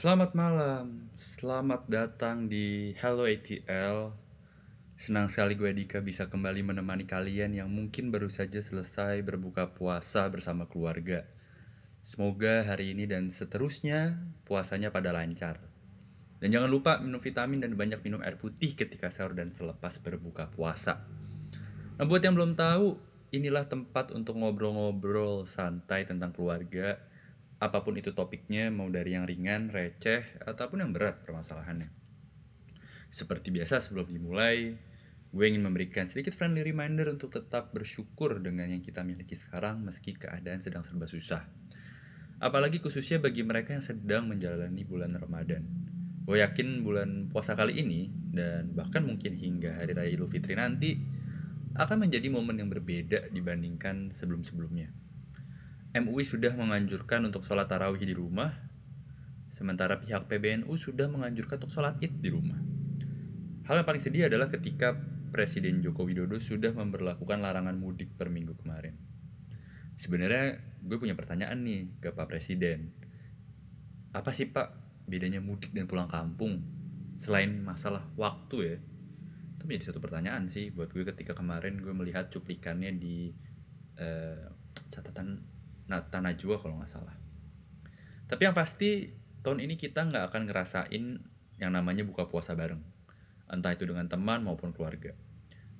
Selamat malam, selamat datang di Hello ATL. Senang sekali gue Dika bisa kembali menemani kalian yang mungkin baru saja selesai berbuka puasa bersama keluarga. Semoga hari ini dan seterusnya puasanya pada lancar. Dan jangan lupa minum vitamin dan banyak minum air putih ketika sahur dan selepas berbuka puasa. Nah buat yang belum tahu, inilah tempat untuk ngobrol-ngobrol santai tentang keluarga, apa pun itu topiknya, mau dari yang ringan, receh, ataupun yang berat permasalahannya. Seperti biasa sebelum dimulai, gue ingin memberikan sedikit friendly reminder untuk tetap bersyukur dengan yang kita miliki sekarang meski keadaan sedang serba susah. Apalagi khususnya bagi mereka yang sedang menjalani bulan Ramadan. Gue yakin bulan puasa kali ini, dan bahkan mungkin hingga Hari Raya Idul Fitri nanti, akan menjadi momen yang berbeda dibandingkan sebelum-sebelumnya. MUI sudah menganjurkan untuk sholat tarawih di rumah, sementara pihak PBNU sudah menganjurkan untuk sholat id di rumah. Hal yang paling sedih adalah ketika Presiden Joko Widodo sudah memperlakukan larangan mudik per minggu kemarin. Sebenarnya gue punya pertanyaan nih ke Pak Presiden. Apa sih Pak bedanya mudik dan pulang kampung? Selain masalah waktu ya. Itu menjadi satu pertanyaan sih buat gue ketika kemarin gue melihat cuplikannya di uh, catatan Nata Najwa kalau nggak salah. Tapi yang pasti tahun ini kita nggak akan ngerasain yang namanya buka puasa bareng. Entah itu dengan teman maupun keluarga.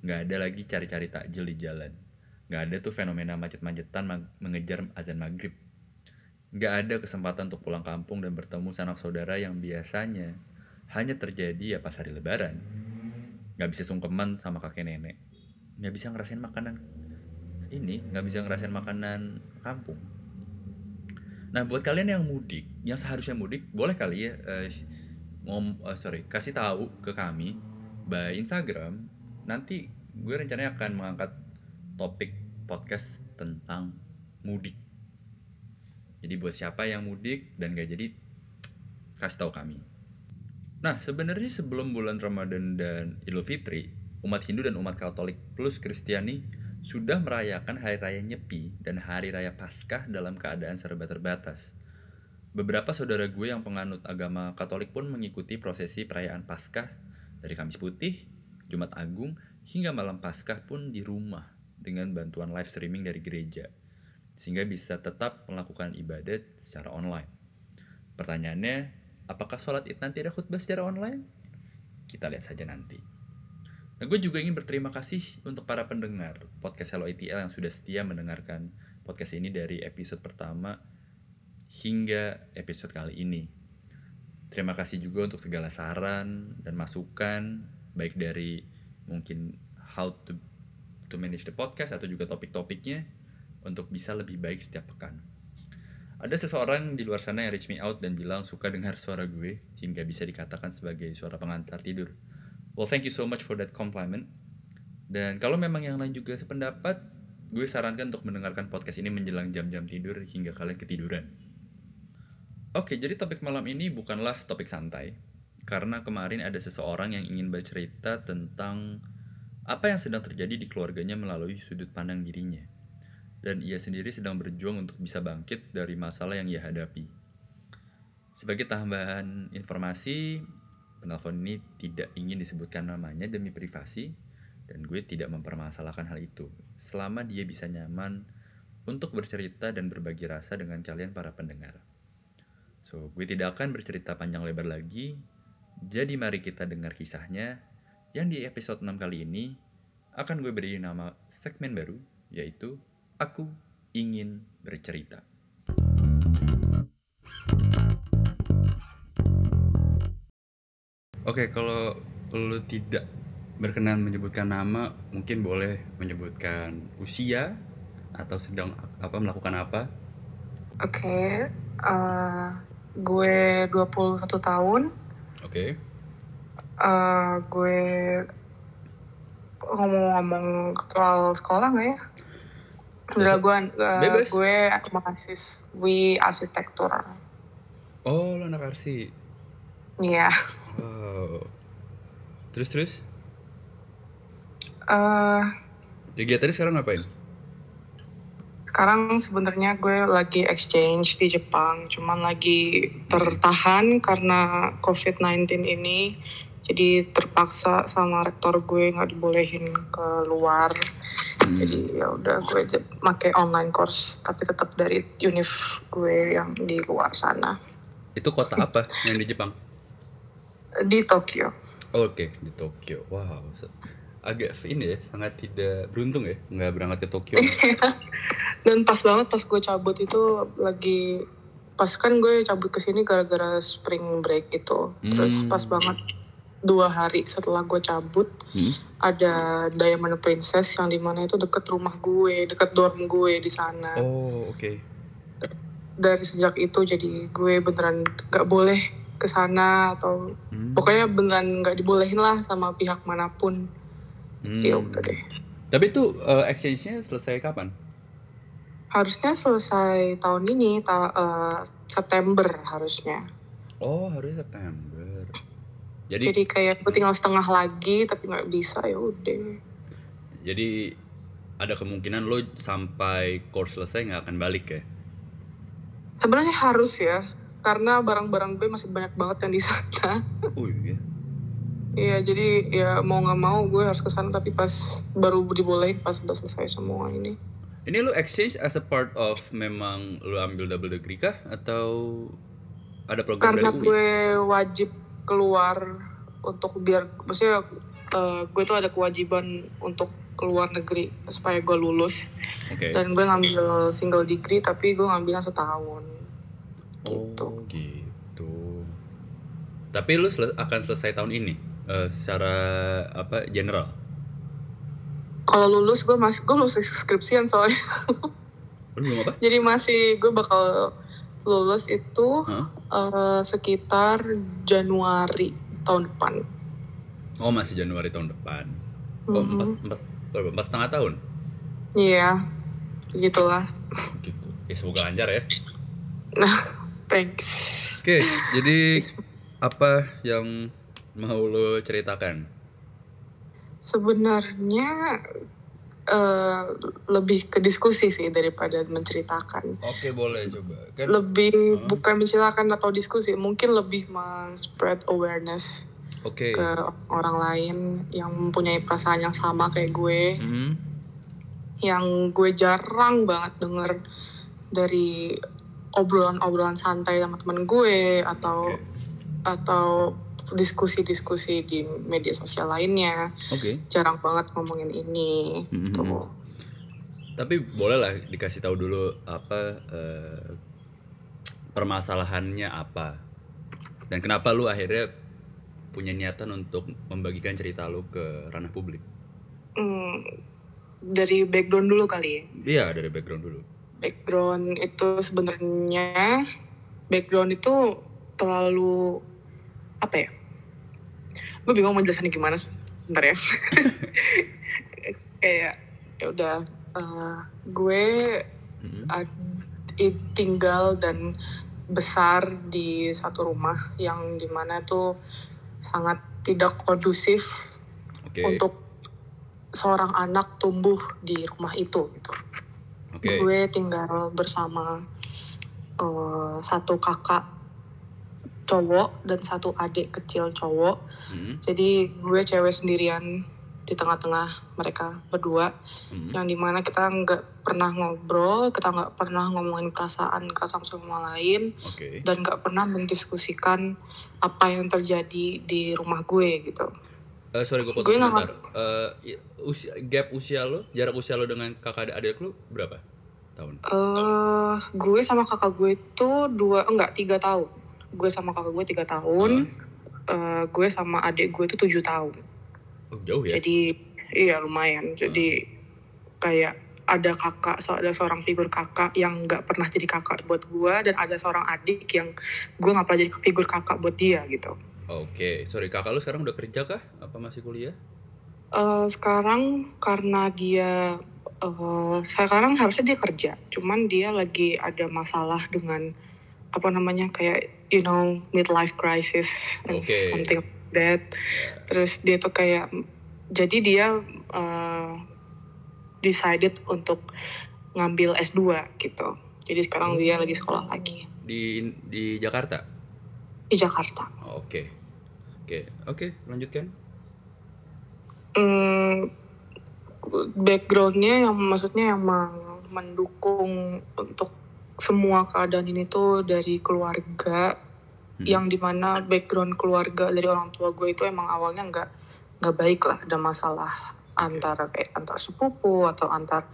Nggak ada lagi cari-cari takjil di jalan Nggak ada tuh fenomena macet-macetan mengejar azan maghrib. Nggak ada kesempatan untuk pulang kampung dan bertemu sanak saudara yang biasanya hanya terjadi ya pas hari lebaran. Nggak bisa sungkeman sama kakek nenek. Nggak bisa ngerasain makanan ini, nggak bisa ngerasain makanan kampung. Nah buat kalian yang mudik, yang seharusnya mudik, boleh kali ya uh, ngom, uh, sorry kasih tahu ke kami by Instagram. Nanti gue rencananya akan mengangkat topik podcast tentang mudik. Jadi buat siapa yang mudik dan gak jadi kasih tahu kami. Nah, sebenarnya sebelum bulan Ramadan dan Idul Fitri, umat Hindu dan umat Katolik plus Kristiani sudah merayakan Hari Raya Nyepi dan Hari Raya Paskah dalam keadaan serba terbatas. Beberapa saudara gue yang penganut agama Katolik pun mengikuti prosesi perayaan Paskah dari Kamis Putih, Jumat Agung, hingga malam Paskah pun di rumah dengan bantuan live streaming dari gereja, sehingga bisa tetap melakukan ibadat secara online. Pertanyaannya, apakah sholat id nanti ada khutbah secara online? Kita lihat saja nanti. Nah, gue juga ingin berterima kasih untuk para pendengar podcast Hello ITL yang sudah setia mendengarkan podcast ini dari episode pertama hingga episode kali ini. Terima kasih juga untuk segala saran dan masukan, baik dari mungkin how to to manage the podcast atau juga topik-topiknya untuk bisa lebih baik setiap pekan. Ada seseorang di luar sana yang reach me out dan bilang suka dengar suara gue hingga bisa dikatakan sebagai suara pengantar tidur. Well, thank you so much for that compliment. Dan kalau memang yang lain juga sependapat, gue sarankan untuk mendengarkan podcast ini menjelang jam-jam tidur hingga kalian ketiduran. Oke, jadi topik malam ini bukanlah topik santai. Karena kemarin ada seseorang yang ingin bercerita tentang apa yang sedang terjadi di keluarganya melalui sudut pandang dirinya. Dan ia sendiri sedang berjuang untuk bisa bangkit dari masalah yang ia hadapi. Sebagai tambahan informasi, penelpon ini tidak ingin disebutkan namanya demi privasi, dan gue tidak mempermasalahkan hal itu. Selama dia bisa nyaman untuk bercerita dan berbagi rasa dengan kalian para pendengar. So, gue tidak akan bercerita panjang lebar lagi, jadi mari kita dengar kisahnya yang di episode 6 kali ini akan gue beri nama segmen baru, yaitu Aku Ingin Bercerita. Oke, kalau lo tidak berkenan menyebutkan nama, mungkin boleh menyebutkan usia atau sedang apa melakukan apa. Oke, okay, uh, gue 21 tahun. Oke. Okay uh, gue ngomong-ngomong soal sekolah nggak ya? Enggak, gue, uh, gue mahasiswi arsitektur. Oh, lo anak arsi? Iya. Yeah. Wow. Terus, terus? Uh, Kegiatannya sekarang ngapain? sekarang sebenarnya gue lagi exchange di Jepang, cuman lagi tertahan karena COVID-19 ini. Jadi terpaksa sama rektor gue nggak dibolehin keluar. Hmm. Jadi ya udah gue pakai online course, tapi tetap dari univ gue yang di luar sana. Itu kota apa yang di Jepang? Di Tokyo. Oke, okay. di Tokyo. Wow agak ini ya sangat tidak beruntung ya nggak berangkat ke Tokyo dan pas banget pas gue cabut itu lagi pas kan gue cabut ke sini gara-gara spring break itu hmm. terus pas banget dua hari setelah gue cabut hmm. ada Diamond Princess yang di mana itu deket rumah gue deket dorm gue di sana oh oke okay. dari sejak itu jadi gue beneran gak boleh ke sana atau hmm. pokoknya beneran nggak dibolehin lah sama pihak mana pun Hmm. Ya udah deh. Tapi itu uh, exchange-nya selesai kapan? Harusnya selesai tahun ini, ta uh, September harusnya. Oh, harusnya September. Jadi, Jadi kayak gue tinggal setengah lagi tapi nggak bisa ya udah. Jadi ada kemungkinan lo sampai course selesai nggak akan balik ya? Sebenarnya harus ya, karena barang-barang gue masih banyak banget yang di sana. Oh iya. Iya jadi ya mau nggak mau gue harus ke sana tapi pas baru dibolehin pas udah selesai semua ini. Ini lu exchange as a part of memang lu ambil double degree kah atau ada program Karena dari UI? gue wajib keluar untuk biar maksudnya uh, gue tuh ada kewajiban untuk keluar negeri supaya gue lulus. Okay. Dan gue ngambil single degree tapi gue ngambilnya setahun. Oh gitu. Tapi lu sel akan selesai tahun ini? uh, secara apa general? Kalau lulus gue masih gue lulus skripsian soalnya. Belum apa? Jadi masih gue bakal lulus itu huh? uh, sekitar Januari tahun depan. Oh masih Januari tahun depan. Oh mm-hmm. empat, empat, empat setengah tahun? Iya, gitulah. Gitu. Ya semoga lancar ya. Nah, thanks. Oke, okay, jadi apa yang mau lo ceritakan? Sebenarnya uh, lebih ke diskusi sih daripada menceritakan. Oke boleh coba. Kan, lebih uh. bukan menceritakan atau diskusi, mungkin lebih men-spread awareness okay. ke orang lain yang mempunyai perasaan yang sama kayak gue. Mm -hmm. Yang gue jarang banget denger dari obrolan-obrolan santai sama temen gue atau okay. Atau diskusi-diskusi di media sosial lainnya. Oke. Okay. Jarang banget ngomongin ini mm-hmm. gitu. Tapi boleh lah dikasih tahu dulu apa uh, permasalahannya apa dan kenapa lu akhirnya punya niatan untuk membagikan cerita lu ke ranah publik. Hmm, dari background dulu kali ya. Iya dari background dulu. Background itu sebenarnya background itu terlalu apa ya? gue bingung mau jelasin gimana sebentar ya kayak ya udah uh, gue uh, tinggal dan besar di satu rumah yang di mana tuh sangat tidak kondusif okay. untuk seorang anak tumbuh di rumah itu gitu. Okay. Gue tinggal bersama uh, satu kakak cowok dan satu adik kecil cowok. Hmm. Jadi gue cewek sendirian di tengah-tengah mereka berdua, hmm. yang di mana kita nggak pernah ngobrol, kita nggak pernah ngomongin perasaan kita sama sama lain, okay. dan nggak pernah mendiskusikan apa yang terjadi di rumah gue gitu. Uh, sorry gue potong sebentar. Uh, usia, gap usia lo, jarak usia lo dengan kakak adik lo berapa tahun? Uh, gue sama kakak gue itu dua enggak tiga tahun gue sama kakak gue tiga tahun hmm. uh, gue sama adik gue itu tujuh tahun. Oh, jauh ya? Jadi iya lumayan. Jadi kayak ada kakak so ada seorang figur kakak yang nggak pernah jadi kakak buat gue dan ada seorang adik yang gue nggak pernah jadi figur kakak buat dia gitu. Oke okay. sorry kakak lu sekarang udah kerja kah? Apa masih kuliah? Uh, sekarang karena dia uh, sekarang harusnya dia kerja. Cuman dia lagi ada masalah dengan apa namanya kayak you know midlife crisis and okay. something like that terus dia tuh kayak jadi dia uh, decided untuk ngambil S2 gitu. Jadi sekarang dia lagi sekolah lagi Di di Jakarta? di Jakarta. Oke. Oke, oke, lanjutkan. Hmm, backgroundnya yang maksudnya yang mendukung untuk semua keadaan ini tuh dari keluarga Hmm. yang di mana background keluarga dari orang tua gue itu emang awalnya nggak nggak baik lah ada masalah antara kayak antar sepupu atau antar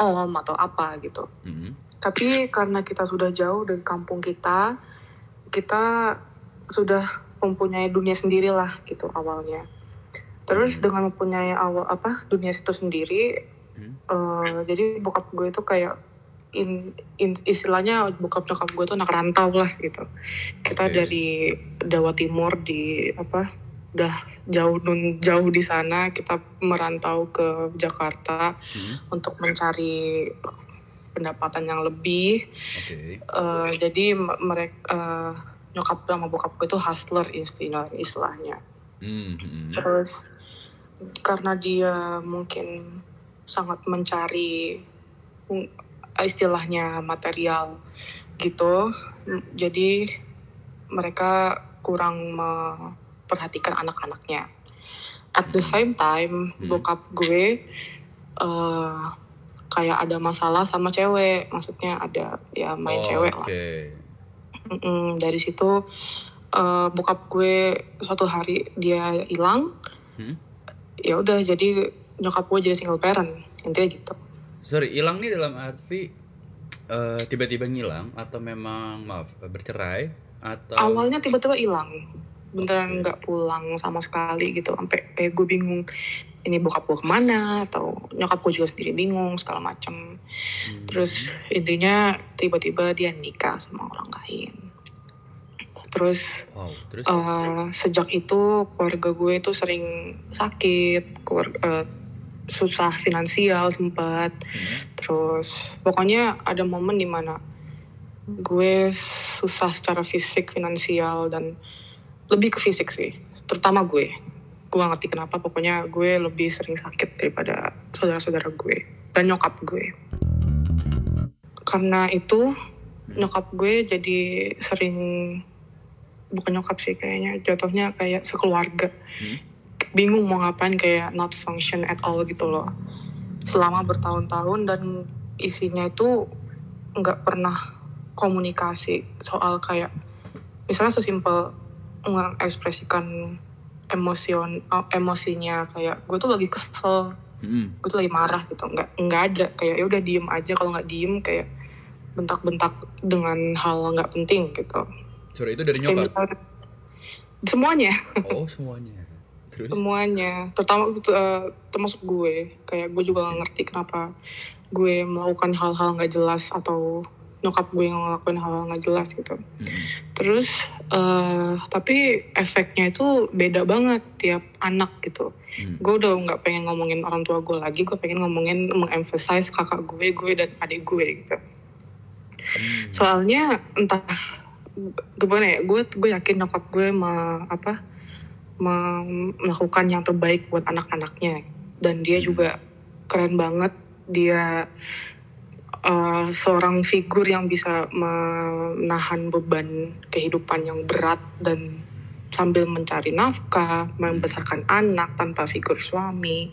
om atau apa gitu Mhm. tapi karena kita sudah jauh dari kampung kita kita sudah mempunyai dunia sendiri lah gitu awalnya terus Hmm. dengan mempunyai awal apa dunia itu sendiri Hmm. eh, jadi bokap gue itu kayak in, in- istilahnya bokap nyokap gue itu anak rantau lah gitu kita Oke. dari Jawa Timur di apa udah jauh nun jauh di sana kita merantau ke Jakarta Mhm. untuk mencari pendapatan yang lebih Oke. Eh, jadi mereka nyokap sama bokap gue itu hustler istilah istilahnya Mhm. terus karena dia mungkin sangat mencari istilahnya material gitu. Mm, jadi mereka kurang memperhatikan anak-anaknya. At the same time Hmm. bokap gue eh, kayak ada masalah sama cewek. Maksudnya ada ya main Oh, cewek lah. Oke. Mm-mm, dari situ eh, bokap gue suatu hari dia hilang. Hmm? ya udah jadi nyokap gue jadi single parent intinya gitu Sorry, hilang nih dalam arti eh, tiba-tiba ngilang atau memang maaf bercerai atau awalnya tiba-tiba hilang. Beneran nggak pulang sama sekali gitu. Sampai kayak gue bingung ini bokap gue ke mana? Atau nyokap gue juga sendiri bingung segala macem. Hmm. terus intinya tiba-tiba dia nikah sama orang lain. Terus wow, terus? Eh, sejak itu keluarga gue tuh sering sakit, keluar- eh, susah finansial sempat, Hmm. terus pokoknya ada momen di mana gue susah secara fisik, finansial dan lebih ke fisik sih, terutama gue. Gue ngerti kenapa, pokoknya gue lebih sering sakit daripada saudara-saudara gue dan nyokap gue. Karena itu nyokap gue jadi sering bukan nyokap sih kayaknya jatuhnya kayak sekeluarga Hmm. Bingung mau ngapain kayak not function at all gitu loh selama bertahun-tahun dan isinya itu nggak pernah komunikasi soal kayak misalnya sesimpel mengekspresikan emosion eh, emosinya kayak gue tuh lagi kesel Hmm. gue tuh lagi marah gitu nggak nggak ada kayak ya udah diem aja kalau nggak diem kayak bentak-bentak dengan hal nggak penting gitu Sorry, itu dari Kayak nyokap. misalnya- semuanya Oh, semuanya. Terus semuanya terutama eh, termasuk gue kayak gue juga gak ngerti kenapa gue melakukan hal-hal nggak jelas atau nyokap gue yang ngelakuin hal-hal nggak jelas gitu Hmm. terus eh tapi efeknya itu beda banget tiap anak gitu Hmm. gue udah nggak pengen ngomongin orang tua gue lagi gue pengen ngomongin mengemphasize kakak gue gue dan adik gue gitu Hmm. soalnya entah gimana ya gue gue yakin nyokap gue me, apa melakukan yang terbaik buat anak-anaknya dan dia Hmm. juga keren banget dia eh, seorang figur yang bisa menahan beban kehidupan yang berat dan sambil mencari nafkah membesarkan anak tanpa figur suami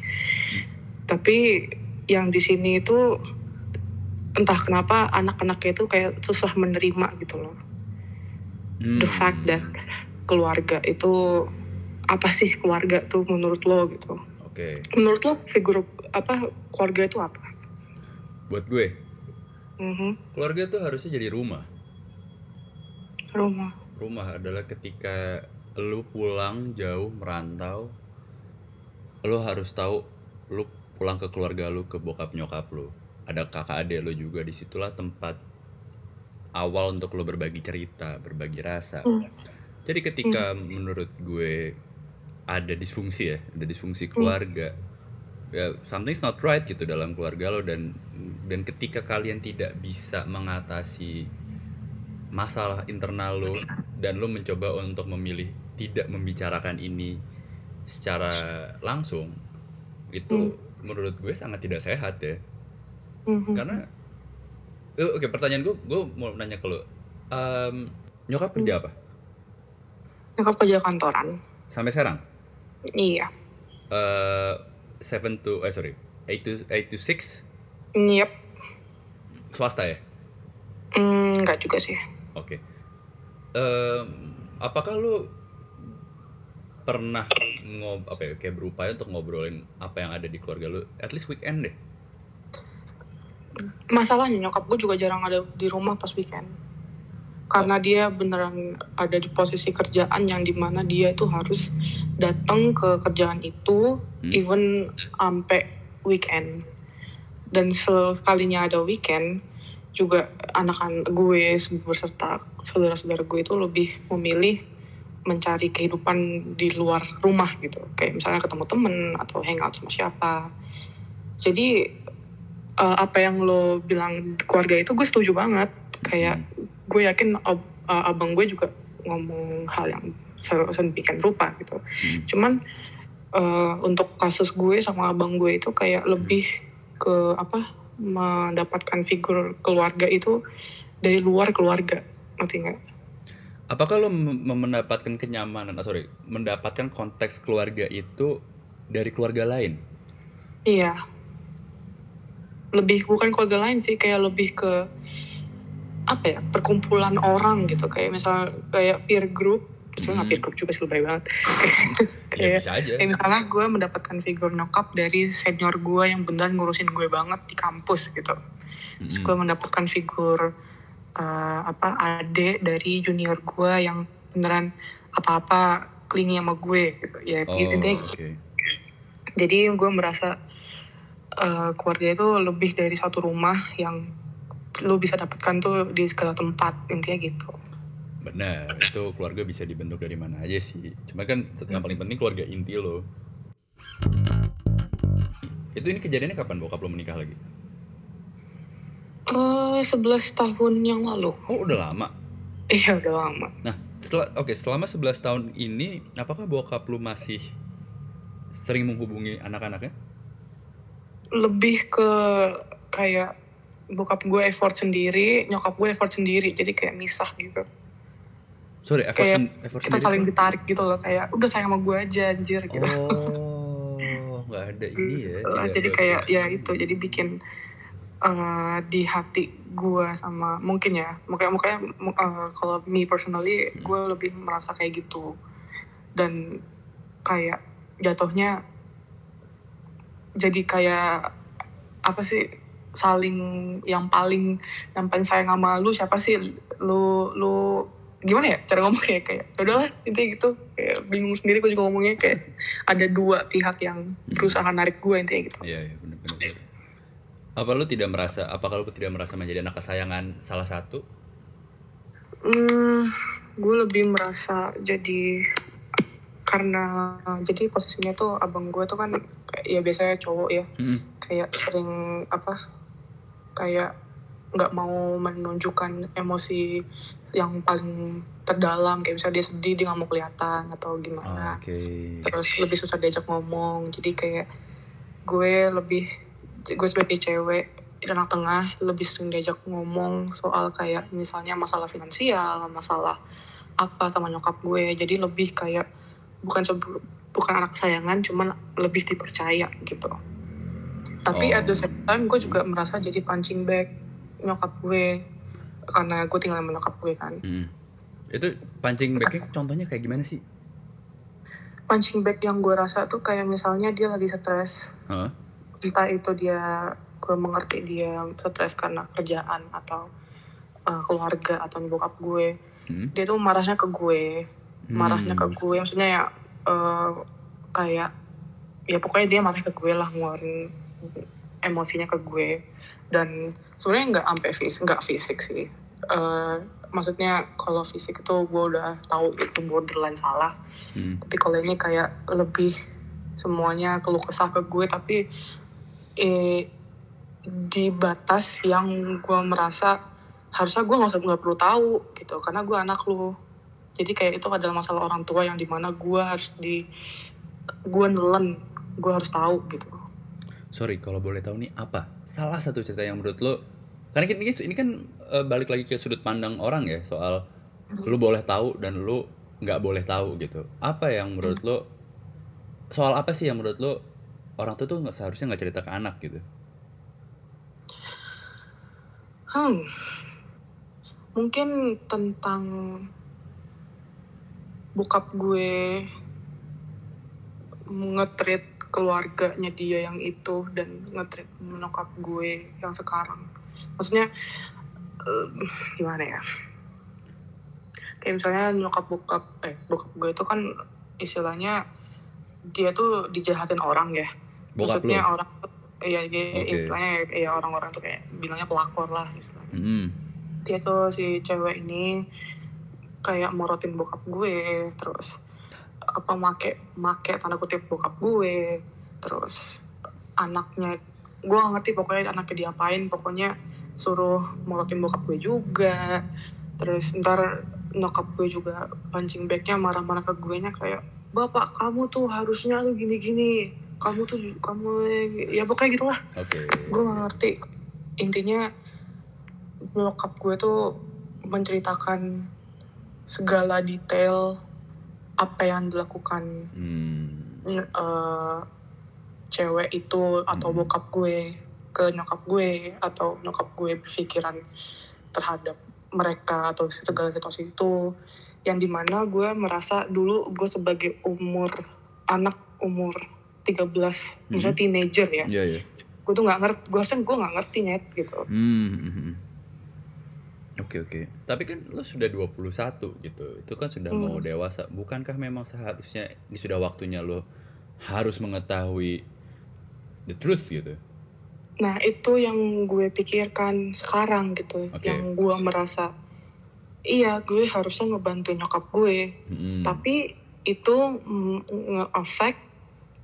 tapi yang di sini itu entah kenapa anak-anaknya itu kayak susah menerima gitu loh Hmm. the fact that keluarga itu apa sih keluarga tuh menurut lo gitu Oke. menurut lo figur apa keluarga itu apa Buat gue, Mhm. keluarga tuh harusnya jadi rumah. rumah Rumah adalah ketika lu pulang jauh merantau, lu harus tahu lu pulang ke keluarga lu, ke bokap nyokap lu. Ada kakak adik lu juga di situlah tempat awal untuk lu berbagi cerita, berbagi rasa. Jadi ketika menurut gue ada disfungsi ya, ada disfungsi keluarga, ya something's not right gitu dalam keluarga lo dan dan ketika kalian tidak bisa mengatasi masalah internal lo dan lo mencoba untuk memilih tidak membicarakan ini secara langsung itu menurut gue sangat tidak sehat ya Mhm. Karena eh, oke pertanyaan gue, gue mau nanya ke lo. Em, nyokap kerja apa? Nyokap kerja kantoran. Sampai sekarang? Iya. Eh, seven to eh sorry, eight to eight to six Yep. swasta ya? Hmm, enggak juga sih. Oke. Em, apakah lu pernah ngob apa ya kayak berupaya untuk ngobrolin apa yang ada di keluarga lu at least weekend deh Masalahnya nyokap gue juga jarang ada di rumah pas weekend. Karena dia beneran ada di posisi kerjaan yang di mana dia itu harus datang ke kerjaan itu Hmm. even sampai weekend. Dan sekalinya ada weekend juga anak-anak gue beserta saudara-saudara gue itu lebih memilih mencari kehidupan di luar rumah gitu kayak misalnya ketemu temen atau hangout sama siapa jadi eh, apa yang lo bilang keluarga itu gue setuju banget kayak gue yakin ab- eh, abang gue juga ngomong hal yang se- sedemikian rupa gitu. Hmm. cuman eh, untuk kasus gue sama abang gue itu kayak lebih ke apa mendapatkan figur keluarga itu dari luar keluarga. Ngerti nggak? Apakah mem- mendapatkan kenyamanan ah, sorry mendapatkan konteks keluarga itu dari keluarga lain? Iya. Lebih bukan keluarga lain sih, kayak lebih ke apa ya perkumpulan orang gitu. Kayak misal kayak peer group. Itu Hmm. peer group juga sih lebay banget. Ya kayak bisa aja. kayak misalnya gue mendapatkan figur nyokap dari senior gue yang beneran ngurusin gue banget di kampus gitu. Terus Mm-mm. gue mendapatkan figur eh, apa ade dari junior gue yang beneran apa-apa klingi sama gue gitu. Ya oh intinya gitu. oke. Jadi gue merasa eh, keluarga itu lebih dari satu rumah yang lu bisa dapatkan tuh di segala tempat intinya gitu. benar itu keluarga bisa dibentuk dari mana aja sih cuma kan yang paling penting keluarga inti lo itu ini kejadiannya kapan bokap lo menikah lagi Eh 11 tahun yang lalu. oh udah lama Iya udah lama. Nah, setelah oke, selama 11 tahun ini apakah bokap lu masih sering menghubungi anak-anaknya? Lebih ke kayak bokap gue effort sendiri, nyokap gue effort sendiri. Jadi kayak misah gitu. Sorry, effort, Kayak sen- effort Kita sendiri saling ditarik gitu loh kayak udah sayang sama gue aja anjir gitu. Oh, nggak ada ini ya. Gitu. tidak jadi ada- kayak ya itu jadi bikin eh, di hati gue sama mungkin ya makanya makanya mu- eh, kalau me personally Hmm. gue lebih merasa kayak gitu dan kayak jatuhnya jadi kayak apa sih saling yang paling yang paling sayang sama lu siapa sih lu lu gimana ya cara ngomongnya kayak "Ya udahlah intinya gitu kayak bingung sendiri gue juga ngomongnya kayak ada dua pihak yang berusaha narik gue intinya gitu Iya, iya, benar benar. benar. Apa lu tidak merasa apakah lu tidak merasa menjadi anak kesayangan salah satu? Hmm, gue lebih merasa jadi karena jadi posisinya tuh abang gue tuh kan ya biasanya cowok ya Hmm. kayak sering apa kayak nggak mau menunjukkan emosi yang paling terdalam kayak misalnya dia sedih dia nggak mau kelihatan atau gimana. Oke. terus lebih susah diajak ngomong jadi kayak gue lebih gue sebagai cewek di anak tengah lebih sering diajak ngomong soal kayak misalnya masalah finansial masalah apa sama nyokap gue. Jadi lebih kayak bukan bukan anak kesayangan cuman lebih dipercaya gitu tapi Oh. at the same time gue juga merasa jadi punching bag nyokap gue karena gue tinggal sama nyokap gue kan Hmm. Itu pancing backnya contohnya kayak gimana sih? punching bag yang gue rasa tuh kayak misalnya dia lagi stres Hah? entah itu dia gue mengerti dia stres karena kerjaan atau uh, keluarga atau bokap gue Hmm. dia tuh marahnya ke gue marahnya ke Hmm. gue maksudnya ya uh, kayak ya pokoknya dia marah ke gue lah ngeluarin emosinya ke gue. Dan sebenarnya nggak sampai fisik nggak fisik sih. Eh, maksudnya kalau fisik itu gue udah tahu itu borderline salah. Hmm. tapi kalau ini kayak lebih semuanya keluh kesah ke gue tapi eh, di batas yang gue merasa harusnya gue nggak usah nggak perlu tahu gitu karena gue anak lu. Jadi kayak itu adalah masalah orang tua yang di mana gue harus di gue nelen gue harus tahu gitu Sorry, kalau boleh tahu nih apa salah satu cerita yang menurut lo? Karena ini ini kan uh, balik lagi ke sudut pandang orang ya soal lu boleh tahu dan lu nggak boleh tahu gitu. Apa yang menurut lo soal apa sih yang menurut lo orang tua tuh nggak seharusnya nggak cerita ke anak gitu? Hmm. Mungkin tentang bokap gue ngetrit keluarganya dia yang itu dan ngetrit menokap gue yang sekarang. Maksudnya uh, gimana ya? Kayak misalnya nyokap bokap eh bokap gue itu kan istilahnya dia tuh dijahatin orang ya. Bokap maksudnya orang iya okay. istilahnya ya orang-orang tuh kayak bilangnya pelakor lah istilahnya. Mm. dia tuh si cewek ini kayak morotin bokap gue terus apa make make tanda kutip bokap gue terus anaknya gue gak ngerti pokoknya anaknya diapain pokoknya suruh morotin bokap gue juga terus ntar nyokap gue juga pancing backnya marah-marah ke gue nya kayak bapak kamu tuh harusnya tuh gini-gini kamu tuh kamu ya pokoknya gitulah okay. gue gak ngerti intinya nyokap gue tuh menceritakan segala detail apa yang dilakukan hmm. uh, cewek itu atau hmm. bokap gue ke nyokap gue atau nyokap gue berpikiran terhadap mereka atau segala situasi itu yang di mana gue merasa dulu gue sebagai umur anak umur 13 hmm. misalnya teenager ya yeah, yeah. gue tuh nggak ngerti gue gue nggak ngerti net gitu hmm. Oke oke. Tapi kan lo sudah 21 gitu. Itu kan sudah hmm. mau dewasa. Bukankah memang seharusnya ini sudah waktunya lo harus mengetahui the truth gitu? Nah, itu yang gue pikirkan sekarang gitu. Okay. Yang gue merasa iya, gue harusnya ngebantu nyokap gue. Hmm. Tapi itu nge-affect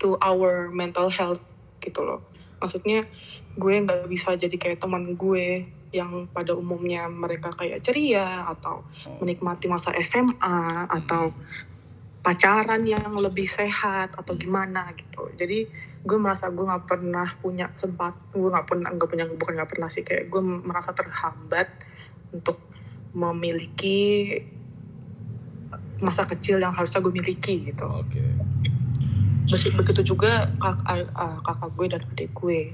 to our mental health gitu loh. Maksudnya gue nggak bisa jadi kayak teman gue yang pada umumnya mereka kayak ceria atau oh. menikmati masa SMA atau pacaran yang lebih sehat atau gimana gitu jadi gue merasa gue nggak pernah punya sempat gue nggak pernah nggak punya bukan nggak pernah sih kayak gue merasa terhambat untuk memiliki masa kecil yang harusnya gue miliki gitu. Oke. Okay. Begitu juga kakak, kakak gue dan adik gue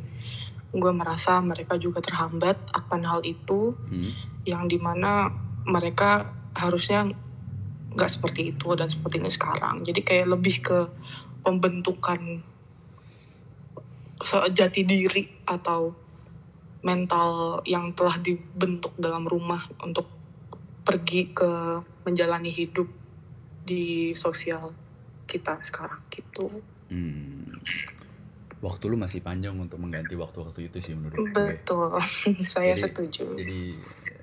gue merasa mereka juga terhambat akan hal itu hmm. yang di mana mereka harusnya nggak seperti itu dan seperti ini sekarang jadi kayak lebih ke pembentukan sejati diri atau mental yang telah dibentuk dalam rumah untuk pergi ke menjalani hidup di sosial kita sekarang gitu. Hmm waktu lu masih panjang untuk mengganti waktu-waktu itu sih menurut gue. Betul, saya jadi, setuju. Jadi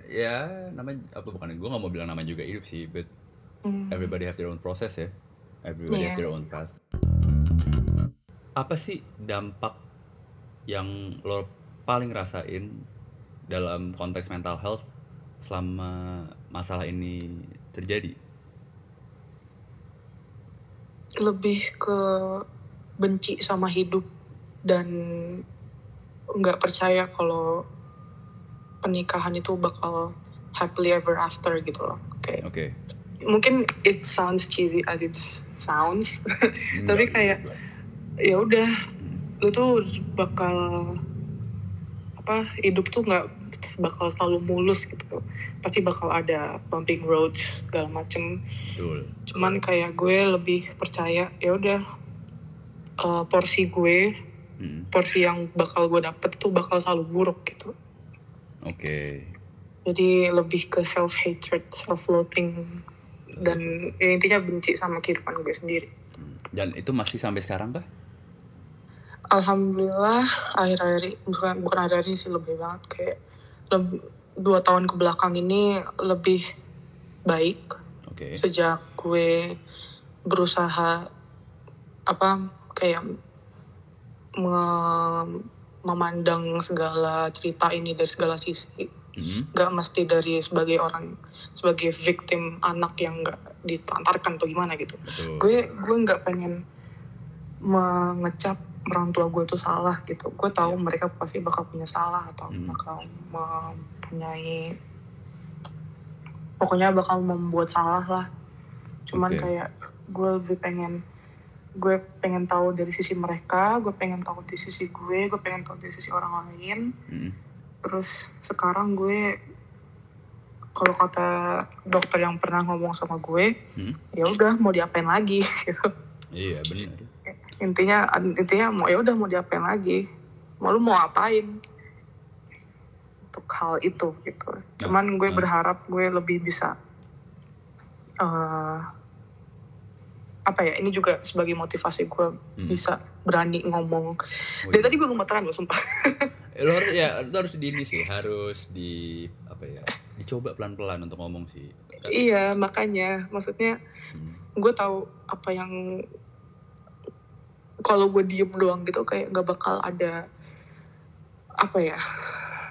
ya namanya apa bukan gue nggak mau bilang namanya juga hidup sih, but mm. everybody have their own process ya, everybody yeah. have their own path. Apa sih dampak yang lo paling rasain dalam konteks mental health selama masalah ini terjadi? Lebih ke benci sama hidup dan nggak percaya kalau pernikahan itu bakal happily ever after gitu loh kayak okay. mungkin it sounds cheesy as it sounds tapi kayak ya udah lu tuh bakal apa hidup tuh nggak bakal selalu mulus gitu pasti bakal ada bumping roads segala macem Betul. cuman kayak gue lebih percaya ya udah uh, porsi gue hmm. porsi yang bakal gue dapet tuh bakal selalu buruk gitu oke okay. jadi lebih ke self hatred self loathing dan ya, intinya benci sama kehidupan gue sendiri hmm. dan itu masih sampai sekarang kah alhamdulillah akhir-akhir bukan bukan akhir-akhir ini sih lebih banget kayak lebih, dua tahun ke belakang ini lebih baik okay. sejak gue berusaha apa kayak memandang segala cerita ini dari segala sisi mm-hmm. Gak mesti dari sebagai orang sebagai victim anak yang gak ditelantarkan atau gimana gitu gue gue nggak pengen mengecap orang tua gue tuh salah gitu gue tahu mereka pasti bakal punya salah atau Hmm. bakal mempunyai pokoknya bakal membuat salah lah cuman Oke. kayak gue lebih pengen gue pengen tahu dari sisi mereka gue pengen tahu di sisi gue gue pengen tahu dari sisi orang lain Mm. terus sekarang gue kalau kata dokter yang pernah ngomong sama gue Hmm. ya udah mau diapain lagi gitu Iya benar. intinya intinya mau ya udah mau diapain lagi mau lu mau apain untuk hal itu gitu cuman gue nah. berharap gue lebih bisa eh apa ya ini juga sebagai motivasi gue Hmm. bisa berani ngomong Oh, dari iya. tadi gue gemeteran loh sumpah Eh, Lo harus ya lo harus di ini sih harus di apa ya dicoba pelan pelan untuk ngomong sih. iya makanya maksudnya Hmm. gue tahu apa yang kalau gue diem doang gitu kayak nggak bakal ada apa ya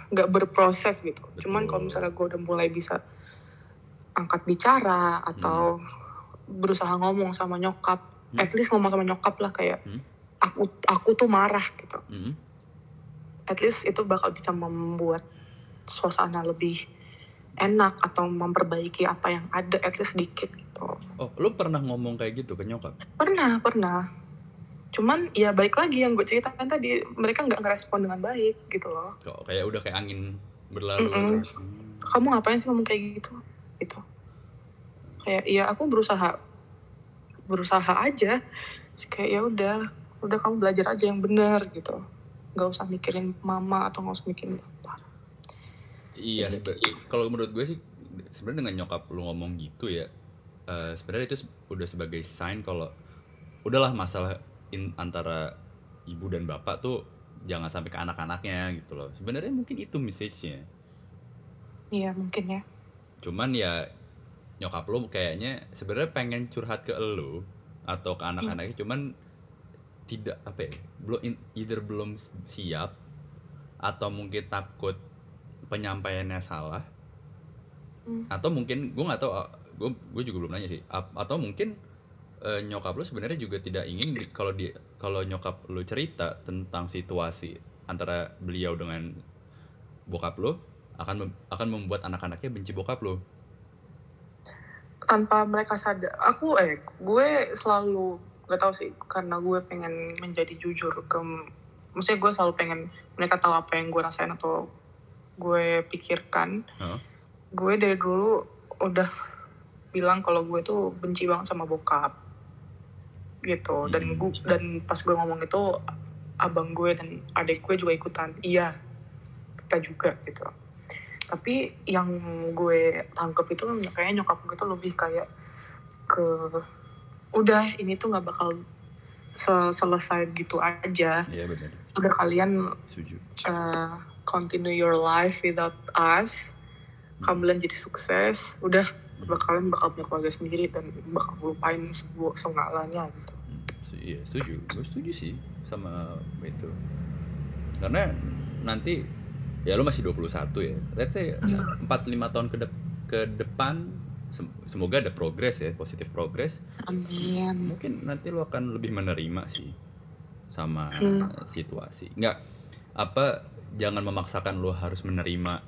nggak berproses gitu cuman kalau Betul. misalnya gue udah mulai bisa angkat bicara atau berusaha ngomong sama nyokap Hmm. at least ngomong sama nyokap lah kayak Hmm. aku aku tuh marah gitu Mm. at least itu bakal bisa membuat suasana lebih enak atau memperbaiki apa yang ada at least dikit gitu Oh, lo pernah ngomong kayak gitu ke nyokap? Pernah, pernah. Cuman ya balik lagi yang gue ceritakan tadi, mereka nggak ngerespon dengan baik gitu loh. Kok kayak udah kayak angin berlalu. Mm-mm. Hmm. Kamu ngapain sih ngomong kayak gitu? Gitu. Kayak ya aku berusaha berusaha aja. Terus Kayak ya udah, udah kamu belajar aja yang benar gitu. Gak usah mikirin mama atau nggak usah mikirin bapak. Iya, sebe- kalau menurut gue sih sebenarnya dengan nyokap lu ngomong gitu ya, eh, sebenarnya itu udah sebagai sign kalau udahlah masalah in- antara ibu dan bapak tuh jangan sampai ke anak-anaknya gitu loh. Sebenarnya mungkin itu message-nya. Iya mungkin ya. Cuman ya nyokap lu kayaknya sebenarnya pengen curhat ke lu atau ke anak-anaknya cuman tidak apa ya belum either belum siap atau mungkin takut penyampaiannya salah. Hmm. atau mungkin gue nggak tahu gue gue juga belum nanya sih. Atau mungkin eh, nyokap lu sebenarnya juga tidak ingin kalau di kalau nyokap lu cerita tentang situasi antara beliau dengan bokap lu akan mem- akan membuat anak-anaknya benci bokap lu tanpa mereka sadar. Aku eh gue selalu gak tahu sih karena gue pengen menjadi jujur ke maksudnya gue selalu pengen mereka tahu apa yang gue rasain atau gue pikirkan. Heeh. gue dari dulu udah bilang kalau gue tuh benci banget sama bokap. Gitu. Dan Hmm. gue dan pas gue ngomong itu abang gue dan adik gue juga ikutan. Iya kita juga gitu tapi yang gue tangkep itu kayaknya nyokap gue tuh lebih kayak ke udah ini tuh nggak bakal se- selesai gitu aja. Iya benar udah kalian setuju. uh, continue your life without us kalian jadi sukses udah bakalan bakal punya keluarga sendiri dan bakal lupain sebuah segalanya gitu. Hmm, iya setuju. Gue setuju sih sama itu karena nanti ya lu masih 21 ya. Let's say Iya. 4-5 tahun ke, dep- ke depan sem- semoga ada progres ya positif progres. Amin. Mungkin nanti lu akan lebih menerima sih sama Hmm. situasi. Nggak apa jangan memaksakan lu harus menerima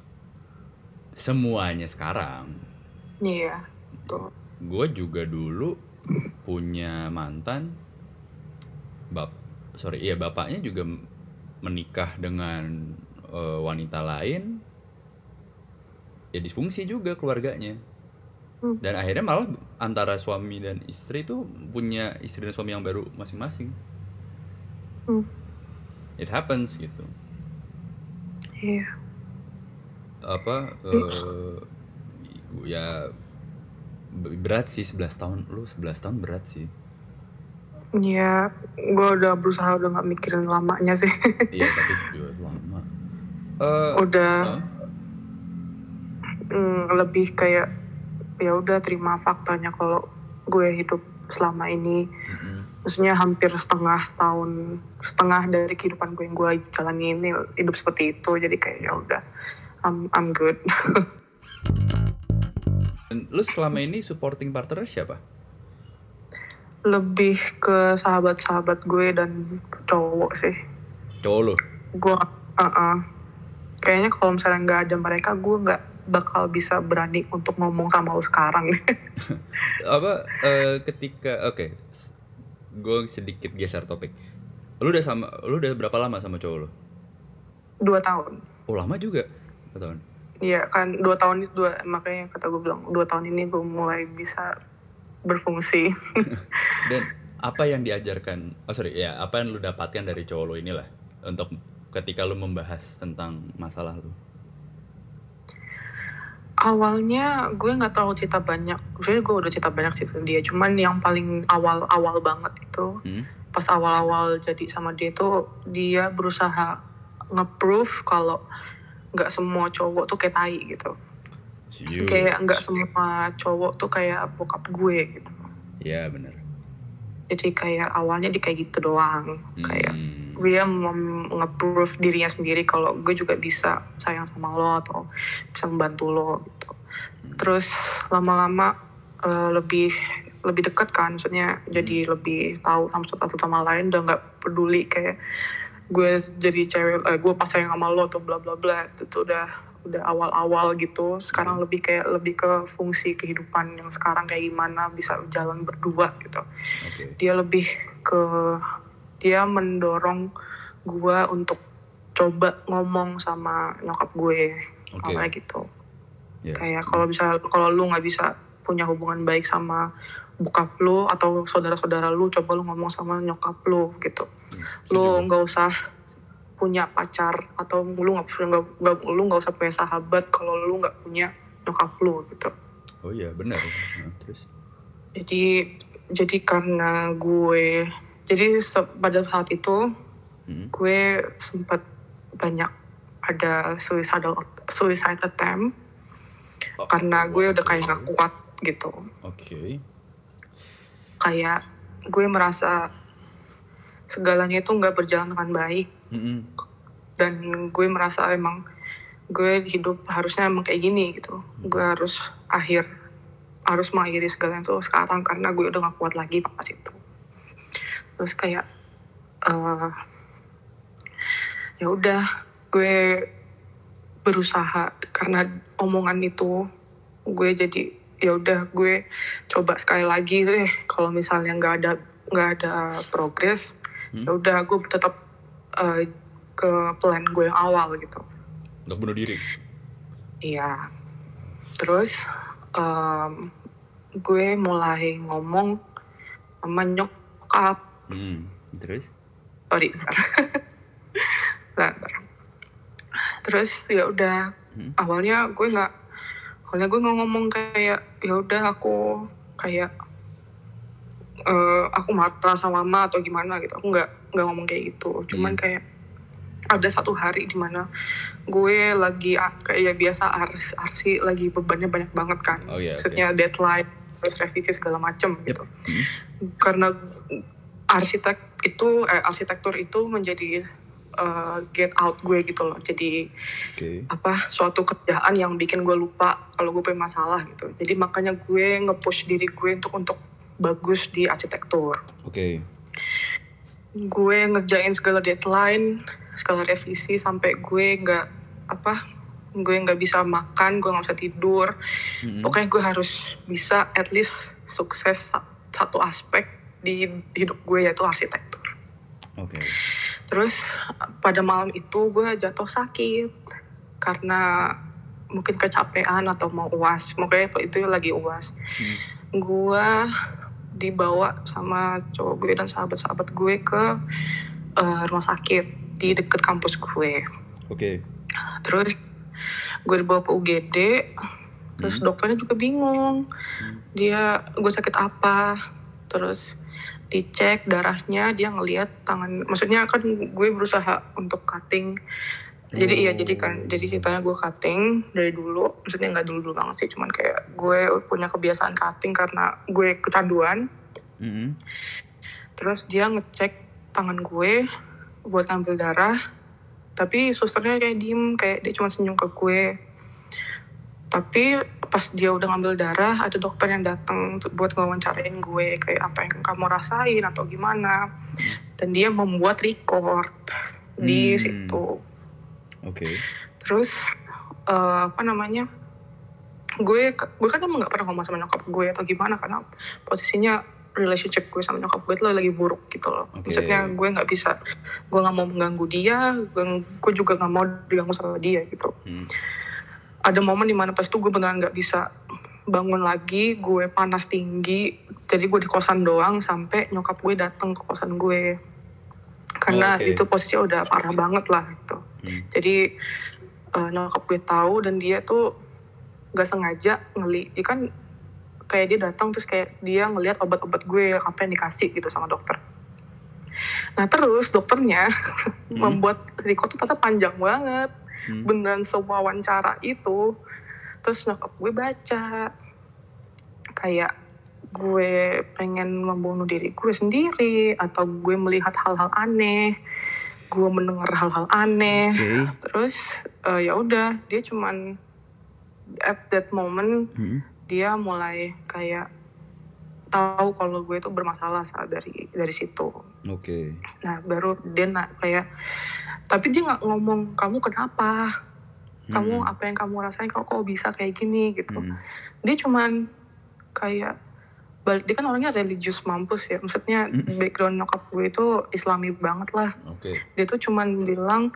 semuanya sekarang. Iya tuh gue juga dulu punya mantan bap sorry iya bapaknya juga menikah dengan eh, wanita lain ya disfungsi juga keluarganya. Hmm. dan akhirnya malah antara suami dan istri tuh punya istri dan suami yang baru masing-masing. Hmm. it happens gitu. Iya. Apa eh, ya berat sih 11 tahun. Lu 11 tahun berat sih. Iya gue udah berusaha udah nggak mikirin lamanya sih. Iya tapi juga lama eh udah Hah? mm, lebih kayak ya udah terima faktanya kalau gue hidup selama ini Mm-mm. maksudnya hampir setengah tahun setengah dari kehidupan gue yang gue jalani ini hidup seperti itu jadi kayak ya udah I'm, I'm good lu selama ini supporting partner siapa? lebih ke sahabat-sahabat gue dan cowok sih Cowok lu? gue uh kayaknya kalau misalnya nggak ada mereka gue nggak bakal bisa berani untuk ngomong sama lo sekarang Apa eh, ketika oke. Gue sedikit geser topik. Lu udah sama lu udah berapa lama sama cowok lu? dua tahun Oh, lama juga. Berapa tahun? Iya kan dua tahun itu dua makanya kata gue bilang dua tahun ini gue mulai bisa berfungsi Dan apa yang diajarkan? Oh sorry, ya apa yang lu dapatkan dari cowok lu inilah untuk ketika lu membahas tentang masalah lu? awalnya gue nggak terlalu cerita banyak sebenarnya gue udah cerita banyak sih sama dia cuman yang paling awal awal banget itu Hmm? pas awal awal jadi sama dia itu dia berusaha nge-proof kalau nggak semua cowok tuh kayak tai gitu kayak nggak semua cowok tuh kayak bokap gue gitu Ya benar. Jadi kayak awalnya dia kayak gitu doang kayak Hmm. dia mem- nge-proof dirinya sendiri kalau gue juga bisa sayang sama lo atau bisa membantu lo gitu. Terus lama-lama eh, lebih lebih dekat kan, maksudnya jadi lebih tahu sama satu sama lain udah nggak peduli kayak gue jadi cewek, eh, gue pas sayang sama lo atau bla bla bla itu tuh udah udah awal-awal gitu. Sekarang lebih kayak lebih ke fungsi kehidupan yang sekarang kayak gimana bisa jalan berdua gitu Oke. dia lebih ke dia mendorong gue untuk coba ngomong sama nyokap gue Oke. kayak gitu Ya. kayak kalau bisa kalau lu nggak bisa punya hubungan baik sama bokap lu atau saudara-saudara lu coba lu ngomong sama nyokap lu gitu lu nggak usah punya pacar atau lu nggak nggak nggak- lu nggak usah punya sahabat kalau lu nggak punya nyokap lu gitu Oh iya benar. Nah, terus. jadi jadi karena gue jadi pada saat itu Hmm. gue sempat banyak ada suicidal suicide attempt Oh, karena gue udah kayak nggak kuat gitu Oke. kayak gue merasa segalanya itu nggak berjalan dengan baik Mm-mm. dan gue merasa emang gue hidup harusnya emang kayak gini gitu gue harus akhir harus mengakhiri segalanya itu sekarang karena gue udah gak kuat lagi pas itu terus kayak eh ya udah gue berusaha karena omongan itu gue jadi ya udah gue coba sekali lagi deh kalau misalnya nggak ada nggak ada progres Hmm. ya udah gue tetap eh, ke plan gue yang awal gitu Untuk bunuh diri. Iya. Terus em, gue mulai ngomong sama nyokap. Hmm. Terus? Sorry, bentar. Terus ya udah Hmm. awalnya gue nggak awalnya gue nggak ngomong kayak ya udah aku kayak eh, aku marah sama mama atau gimana gitu aku nggak nggak ngomong kayak gitu cuman Hmm. kayak ada satu hari di mana gue lagi ah, kayak biasa arsi, arsi lagi bebannya banyak banget kan Oh oke. maksudnya deadline terus revisi segala macem Yep. gitu Hmm. karena arsitek itu eh, arsitektur itu menjadi eh, get out gue gitu loh jadi Oke. apa suatu kerjaan yang bikin gue lupa kalau gue punya masalah gitu jadi makanya gue nge-push diri gue untuk untuk bagus di arsitektur Oke. gue ngerjain segala deadline segala revisi sampai gue nggak apa gue nggak bisa makan gue nggak bisa tidur Mm-mm. pokoknya gue harus bisa at least sukses sa- satu aspek di hidup gue yaitu arsitektur Oke. Terus pada malam itu gue jatuh sakit karena mungkin kecapean atau mau uas. Makanya itu lagi uas. Hmm. Gue dibawa sama cowok gue dan sahabat-sahabat gue ke eh, rumah sakit di deket kampus gue. Oke. Terus gue dibawa ke UGD. Terus Hmm. dokternya juga bingung. Dia gue sakit apa? Terus dicek darahnya dia ngelihat tangan maksudnya kan gue berusaha untuk cutting jadi iya jadi kan jadi ceritanya gue cutting dari dulu maksudnya nggak dulu dulu banget sih cuman kayak gue punya kebiasaan cutting karena gue kecanduan. Mm-mm. terus dia ngecek tangan gue buat ngambil darah tapi susternya kayak diem kayak dia cuma senyum ke gue. Tapi pas dia udah ngambil darah ada dokter yang datang untuk- buat ngewawancarain gue kayak apa yang kamu rasain atau gimana. Dan dia membuat record di Hmm. situ Oke. terus eh, apa namanya gue gue kan emang nggak pernah ngomong sama nyokap gue atau gimana karena posisinya relationship gue sama nyokap gue tuh lagi buruk gitu loh Oke. maksudnya gue nggak bisa gue nggak mau mengganggu dia gue, gue juga nggak mau diganggu sama dia gitu Hmm. ada momen di mana pas itu gue beneran nggak bisa bangun lagi gue panas tinggi jadi gue di kosan doang sampai nyokap gue datang ke kosan gue karena oke. itu posisinya udah parah banget lah gitu. Hmm. jadi eh, nyokap gue tahu dan dia tuh nggak sengaja ngeli. Dia kan kayak dia datang terus kayak dia ngelihat obat-obat gue apa yang dikasih gitu sama dokter. Nah terus dokternya membuat record tuh ternyata panjang banget. Hmm. beneran sewawancara itu. Terus nyokap gue baca. Kayak gue pengen membunuh diri gue sendiri atau gue melihat hal-hal aneh gue mendengar hal-hal aneh Oke. terus eh, ya udah dia cuman at that moment Hmm. dia mulai kayak tahu kalau gue itu bermasalah saat dari dari situ Oke. Nah, baru dia na- kayak, tapi dia nggak ngomong kamu kenapa, kamu Hmm. apa yang kamu rasain, kok kok bisa kayak gini gitu. Hmm. Dia cuman kayak, balik dia kan orangnya religius mampus ya, maksudnya Hmm. background nyokap gue itu Islami banget lah. Oke. Dia tuh cuman bilang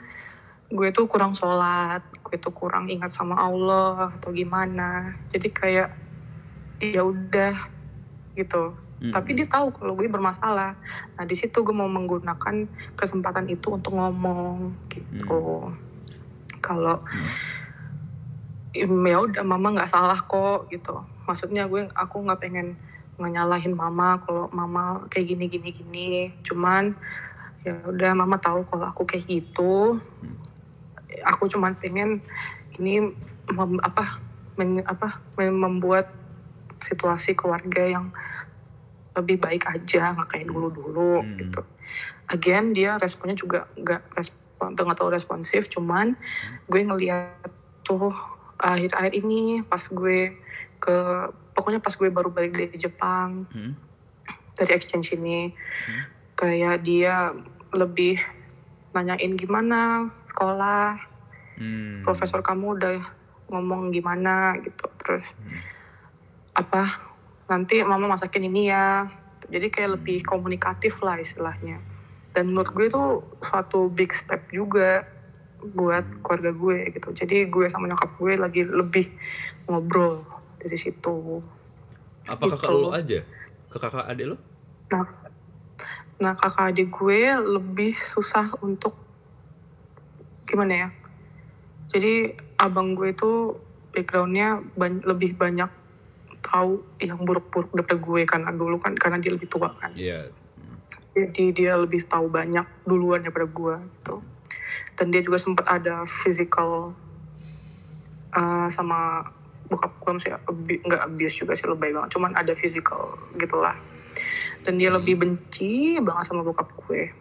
gue tuh kurang sholat, gue tuh kurang ingat sama Allah atau gimana. Jadi kayak ya udah gitu Hmm. tapi dia tahu kalau gue bermasalah nah di situ gue mau menggunakan kesempatan itu untuk ngomong gitu kalau "Im, ya udah mama nggak salah kok gitu maksudnya gue aku nggak pengen nganyalahin mama kalau mama kayak gini gini gini. Cuman ya udah mama tahu kalau aku kayak gitu. Aku cuman pengen ini mem- apa men- apa membuat situasi keluarga yang lebih baik aja nggak kayak dulu dulu Hmm. gitu. Again dia responnya juga nggak respon nggak terlalu responsif cuman gue ngeliat tuh akhir-akhir ini pas gue ke pokoknya pas gue baru balik dari Jepang Hmm. dari exchange ini kayak dia lebih nanyain gimana sekolah Hmm. profesor kamu udah ngomong gimana gitu. Terus apa nanti mama masakin ini ya. Jadi kayak lebih komunikatif lah istilahnya. Dan menurut gue itu suatu big step juga buat keluarga gue gitu. Jadi gue sama nyokap gue lagi lebih ngobrol dari situ Apa kakak Gitu. lo aja? Ke kakak adik lo? nah nah kakak adik gue lebih susah untuk gimana ya jadi abang gue itu backgroundnya ban- lebih banyak tahu yang buruk-buruk daripada gue karena dulu kan karena dia lebih tua kan Iya. jadi dia lebih tahu banyak duluan daripada gue gitu dan dia juga sempat ada physical uh, sama bokap gue abi- nggak abuse juga sih lebay banget cuman ada physical gitulah dan dia lebih benci banget sama bokap gue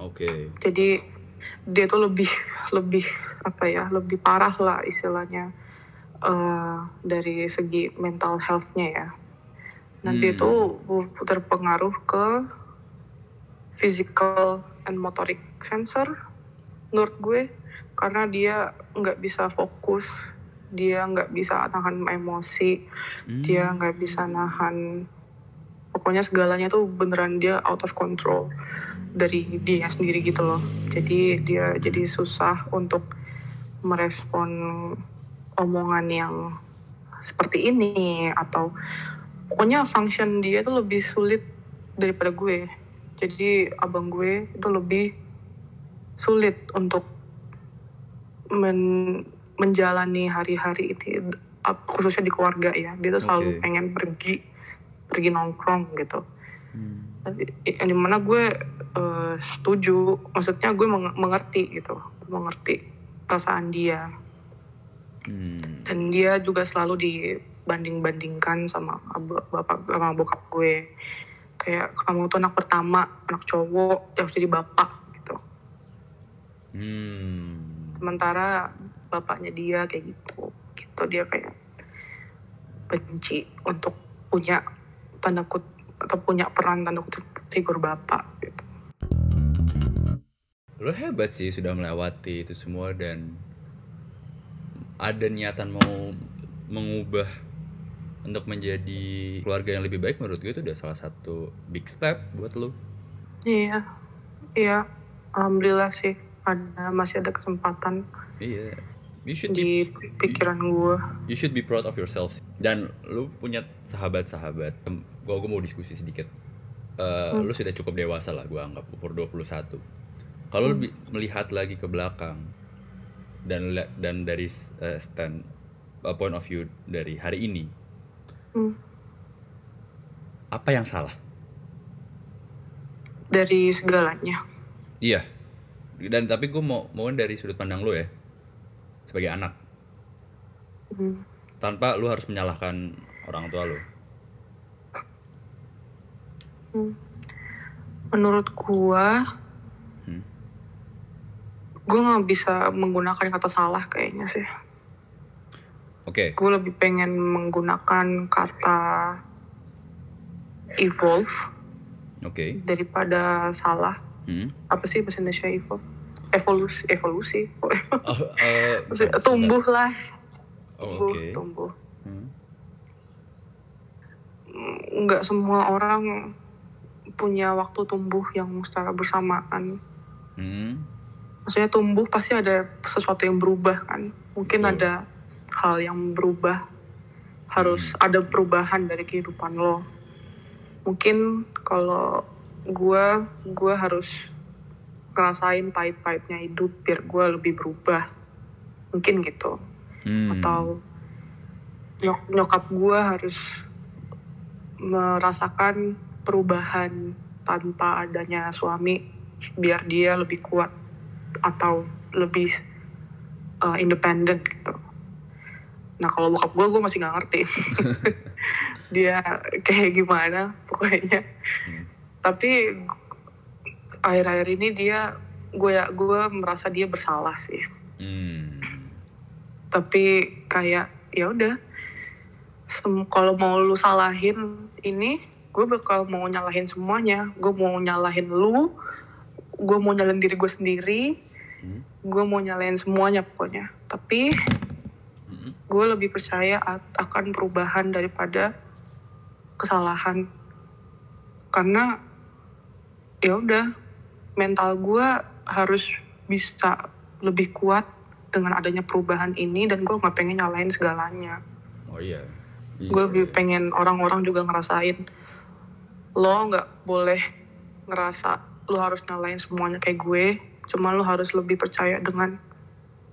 Oke. jadi dia tuh lebih lebih apa ya lebih parah lah istilahnya eh, dari segi mental health-nya ya. Nah dia Hmm. tuh terpengaruh ke physical and motoric sensor menurut gue karena dia nggak bisa fokus dia nggak bisa nahan emosi Hmm. dia nggak bisa nahan pokoknya segalanya tuh beneran dia out of control dari dia sendiri gitu loh jadi dia jadi susah untuk merespon omongan yang seperti ini atau pokoknya function dia tuh lebih sulit daripada gue jadi abang gue itu lebih sulit untuk men- menjalani hari-hari itu khususnya di keluarga ya. Dia tuh selalu pengen pergi pergi nongkrong gitu. Hmm. yang di mana gue eh, setuju. Maksudnya gue meng- mengerti gitu. Gue mengerti perasaan dia. Hmm. dan dia juga selalu dibanding-bandingkan sama bapak sama bokap gue. Kayak kamu tuh anak pertama anak cowok yang harus jadi bapak gitu. Hmm. sementara bapaknya dia kayak gitu gitu dia kayak benci untuk punya tanda kut atau punya peran tanda kutip figur bapak gitu. Lo hebat sih sudah melewati itu semua dan ada niatan mau mengubah untuk menjadi keluarga yang lebih baik menurut gue itu udah salah satu big step buat lo. Iya, iya, alhamdulillah sih ada masih ada kesempatan Iya. You should be, di pikiran gue. you should be proud of yourself. Dan lu punya sahabat-sahabat. Gua gua mau diskusi sedikit. Eh, Lu sudah cukup dewasa lah gua anggap umur 21. Kalau lu bi- melihat lagi ke belakang dan dan dari eh, stand uh, point of view dari hari ini, Hmm. apa yang salah? Dari segalanya. Iya. Dan tapi gue mau mau dari sudut pandang lu ya sebagai anak. Hmm. Tanpa lu harus menyalahkan orang tua lu. Hmm. Menurut gua, Hmm. gua nggak bisa menggunakan kata salah kayaknya sih. Oke. Gue lebih pengen menggunakan kata evolve Oke. daripada salah. Hmm. Apa sih bahasa Indonesia evolve? Evolusi, evolusi. Oh, eh, tumbuh lah. Oh, tumbuh, Oke. tumbuh. Hmm. Mm, Nggak semua orang punya waktu tumbuh yang secara bersamaan. Hmm. Maksudnya tumbuh pasti ada sesuatu yang berubah kan. Mungkin Betul. ada hal yang berubah. Harus Hmm. ada perubahan dari kehidupan lo. Mungkin kalau gua gua harus ngerasain pahit-pahitnya hidup biar gua lebih berubah. Mungkin gitu. Hmm. Atau nyok- nyokap gua harus merasakan perubahan tanpa adanya suami biar dia lebih kuat atau lebih uh, independen gitu. Nah kalau bokap gue, gue masih nggak ngerti dia kayak gimana pokoknya. Hmm. Tapi akhir-akhir ini dia gue ya gue merasa dia bersalah sih. Hmm. Tapi kayak ya udah kalau mau lu salahin ini gue bakal mau nyalahin semuanya gue mau nyalahin lu gue mau nyalahin diri gue sendiri Hmm. gue mau nyalahin semuanya pokoknya tapi Hmm. gue lebih percaya akan perubahan daripada kesalahan karena ya udah mental gue harus bisa lebih kuat dengan adanya perubahan ini dan gue nggak pengen nyalahin segalanya Oh iya. Iya, gue lebih iya. pengen orang-orang juga ngerasain lo nggak boleh ngerasa lo harus nyalain semuanya kayak gue cuma lo harus lebih percaya dengan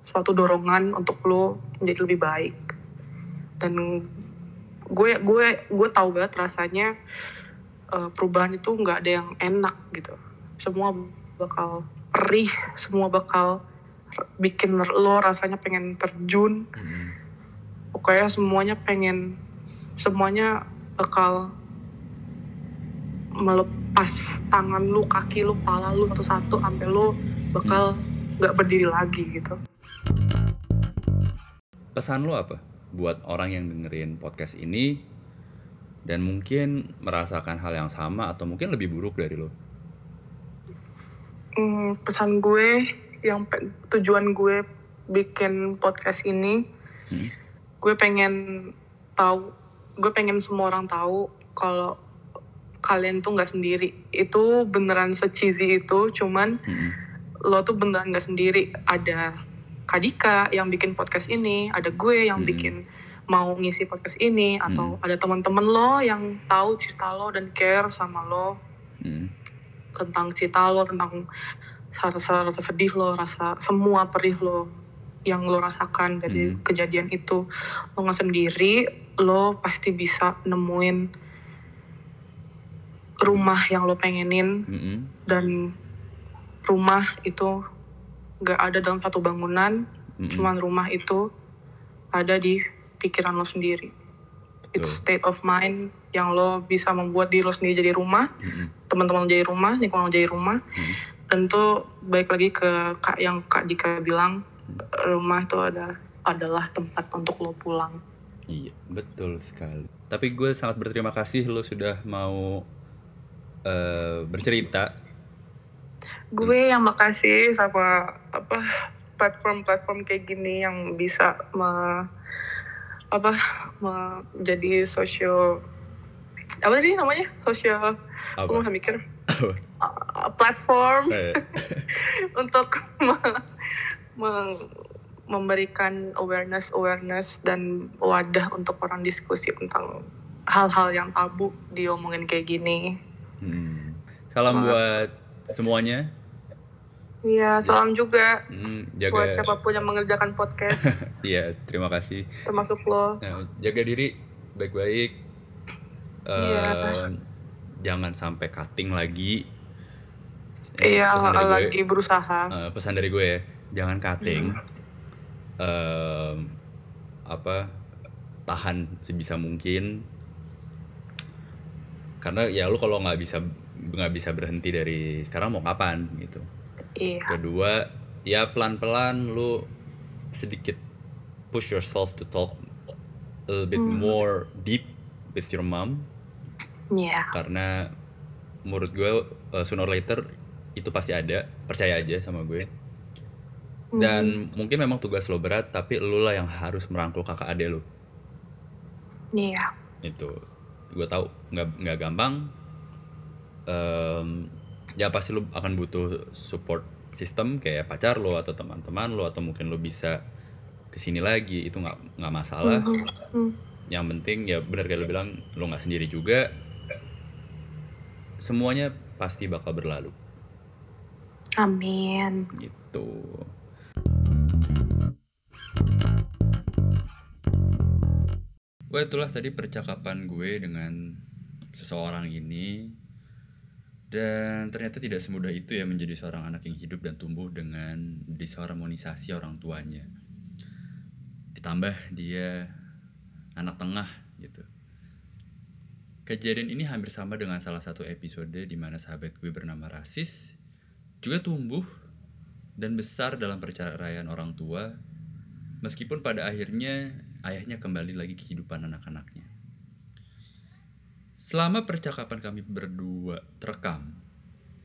suatu dorongan untuk lo menjadi lebih baik dan gue gue gue tahu banget rasanya eh, perubahan itu nggak ada yang enak gitu semua bakal perih semua bakal bikin lo rasanya pengen terjun Hmm. pokoknya semuanya pengen semuanya bakal melepas tangan lu kaki lu pala lu satu-satu sampai lu bakal nggak berdiri lagi gitu Pesan lo apa buat orang yang dengerin podcast ini dan mungkin merasakan hal yang sama atau mungkin lebih buruk dari lo? Hmm, pesan gue yang pe- tujuan gue bikin podcast ini Hmm. gue pengen tahu gue pengen semua orang tahu kalau kalian tuh nggak sendiri itu beneran se-cheesy itu cuman Hmm. lo tuh beneran nggak sendiri ada Kadika yang bikin podcast ini ada gue yang Hmm. bikin mau ngisi podcast ini atau ada teman-teman lo yang tahu cerita lo dan care sama lo Hmm. Tentang cerita lo tentang rasa rasa sedih lo rasa semua perih lo yang lo rasakan dari Hmm. kejadian itu lo nggak sendiri lo pasti bisa nemuin rumah yang lo pengenin Hmm. dan rumah itu gak ada dalam satu bangunan Hmm. cuman rumah itu ada di pikiran lo sendiri it's state of mind yang lo bisa membuat diri lo sendiri jadi rumah Hmm. teman-teman jadi rumah lingkungan lo jadi rumah Hmm. dan tuh baik lagi ke kak yang kak Dika bilang rumah itu ada adalah tempat untuk lo pulang Iya, betul sekali. Tapi gue sangat berterima kasih lo sudah mau uh, bercerita. Gue yang makasih sama apa platform-platform kayak gini yang bisa me, apa menjadi sosial apa sih namanya sosial aku nggak mikir uh, platform untuk me, me, memberikan awareness awareness dan wadah untuk orang diskusi tentang hal-hal yang tabu diomongin kayak gini. Hmm. Salam buat semuanya. Iya, salam juga hmm, jaga... buat siapa pun yang mengerjakan podcast. Iya, terima kasih. Termasuk lo. Nah, jaga diri baik-baik. Iya. Uh, jangan sampai cutting lagi. Iya, lagi berusaha. Uh, pesan dari gue ya, jangan cutting. Hmm. Uh, apa tahan sebisa mungkin karena ya lu kalau nggak bisa nggak bisa berhenti dari sekarang mau kapan gitu Iya. Kedua, ya pelan-pelan lu sedikit push yourself to talk a little bit hmm. more deep with your mom. Iya. Yeah. Karena menurut gue uh, sooner or later itu pasti ada, percaya aja sama gue. Dan hmm. mungkin memang tugas lo berat, tapi lu lah yang harus merangkul kakak ade lo. Iya. Itu, gue tahu nggak nggak gampang. Um, ya pasti lu akan butuh support sistem kayak pacar lo atau teman-teman lo atau mungkin lo bisa ke sini lagi itu nggak nggak masalah. Mm -hmm. yang penting ya benar kayak lo bilang lo nggak sendiri juga semuanya pasti bakal berlalu. Amin. Gitu. Wah itulah tadi percakapan gue dengan seseorang ini dan ternyata tidak semudah itu ya menjadi seorang anak yang hidup dan tumbuh dengan disharmonisasi orang tuanya. Ditambah dia anak tengah gitu. Kejadian ini hampir sama dengan salah satu episode di mana sahabat gue bernama Rasis juga tumbuh dan besar dalam perceraian orang tua meskipun pada akhirnya ayahnya kembali lagi kehidupan anak-anaknya. Selama percakapan kami berdua terekam,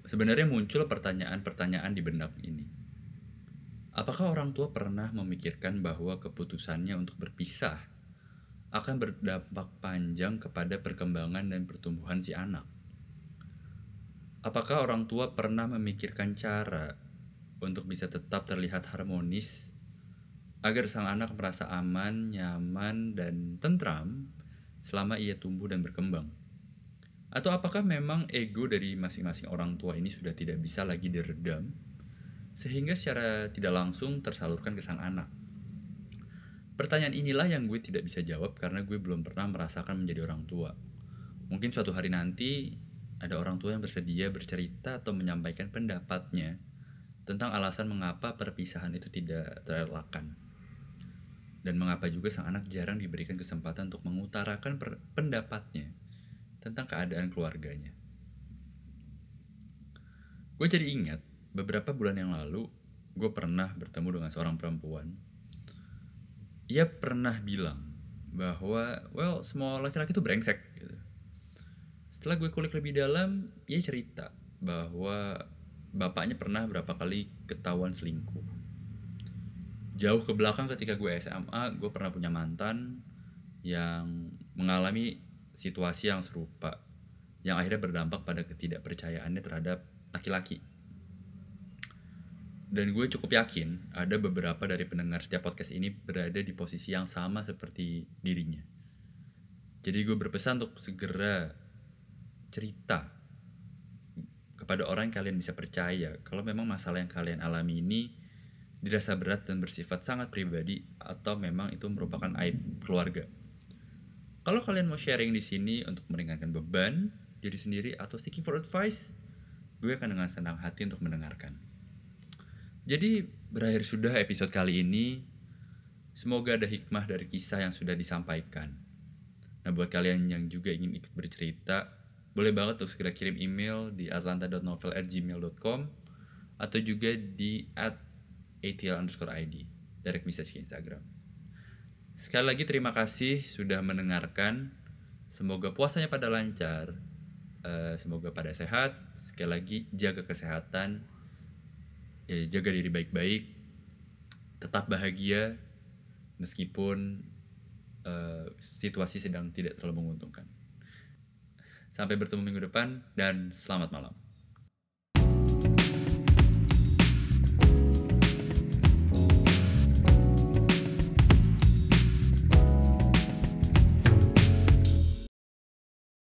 sebenarnya muncul pertanyaan-pertanyaan di benak ini. Apakah orang tua pernah memikirkan bahwa keputusannya untuk berpisah akan berdampak panjang kepada perkembangan dan pertumbuhan si anak? Apakah orang tua pernah memikirkan cara untuk bisa tetap terlihat harmonis agar sang anak merasa aman, nyaman, dan tentram selama ia tumbuh dan berkembang? Atau apakah memang ego dari masing-masing orang tua ini sudah tidak bisa lagi diredam, sehingga secara tidak langsung tersalurkan ke sang anak? Pertanyaan inilah yang gue tidak bisa jawab karena gue belum pernah merasakan menjadi orang tua. Mungkin suatu hari nanti ada orang tua yang bersedia bercerita atau menyampaikan pendapatnya tentang alasan mengapa perpisahan itu tidak terelakkan. Dan mengapa juga sang anak jarang diberikan kesempatan untuk mengutarakan pendapatnya tentang keadaan keluarganya. Gue jadi ingat beberapa bulan yang lalu gue pernah bertemu dengan seorang perempuan. Ia pernah bilang bahwa, well, semua laki-laki itu brengsek. Gitu. Setelah gue kulik lebih dalam, ia cerita bahwa bapaknya pernah berapa kali ketahuan selingkuh. Jauh ke belakang ketika gue SMA, gue pernah punya mantan yang mengalami situasi yang serupa yang akhirnya berdampak pada ketidakpercayaannya terhadap laki-laki. Dan gue cukup yakin ada beberapa dari pendengar setiap podcast ini berada di posisi yang sama seperti dirinya. Jadi gue berpesan untuk segera cerita kepada orang yang kalian bisa percaya kalau memang masalah yang kalian alami ini dirasa berat dan bersifat sangat pribadi atau memang itu merupakan aib keluarga. Kalau kalian mau sharing di sini untuk meringankan beban diri sendiri atau seeking for advice, gue akan dengan senang hati untuk mendengarkan. Jadi berakhir sudah episode kali ini. Semoga ada hikmah dari kisah yang sudah disampaikan. Nah buat kalian yang juga ingin ikut bercerita, boleh banget untuk segera kirim email di atlanta.novel@gmail.com atau juga di at atl underscore id direct message ke Instagram. Sekali lagi terima kasih sudah mendengarkan. Semoga puasanya pada lancar uh, semoga pada sehat. Sekali lagi jaga kesehatan ya, jaga diri baik-baik tetap bahagia meskipun uh, situasi sedang tidak terlalu menguntungkan. Sampai bertemu minggu depan dan selamat malam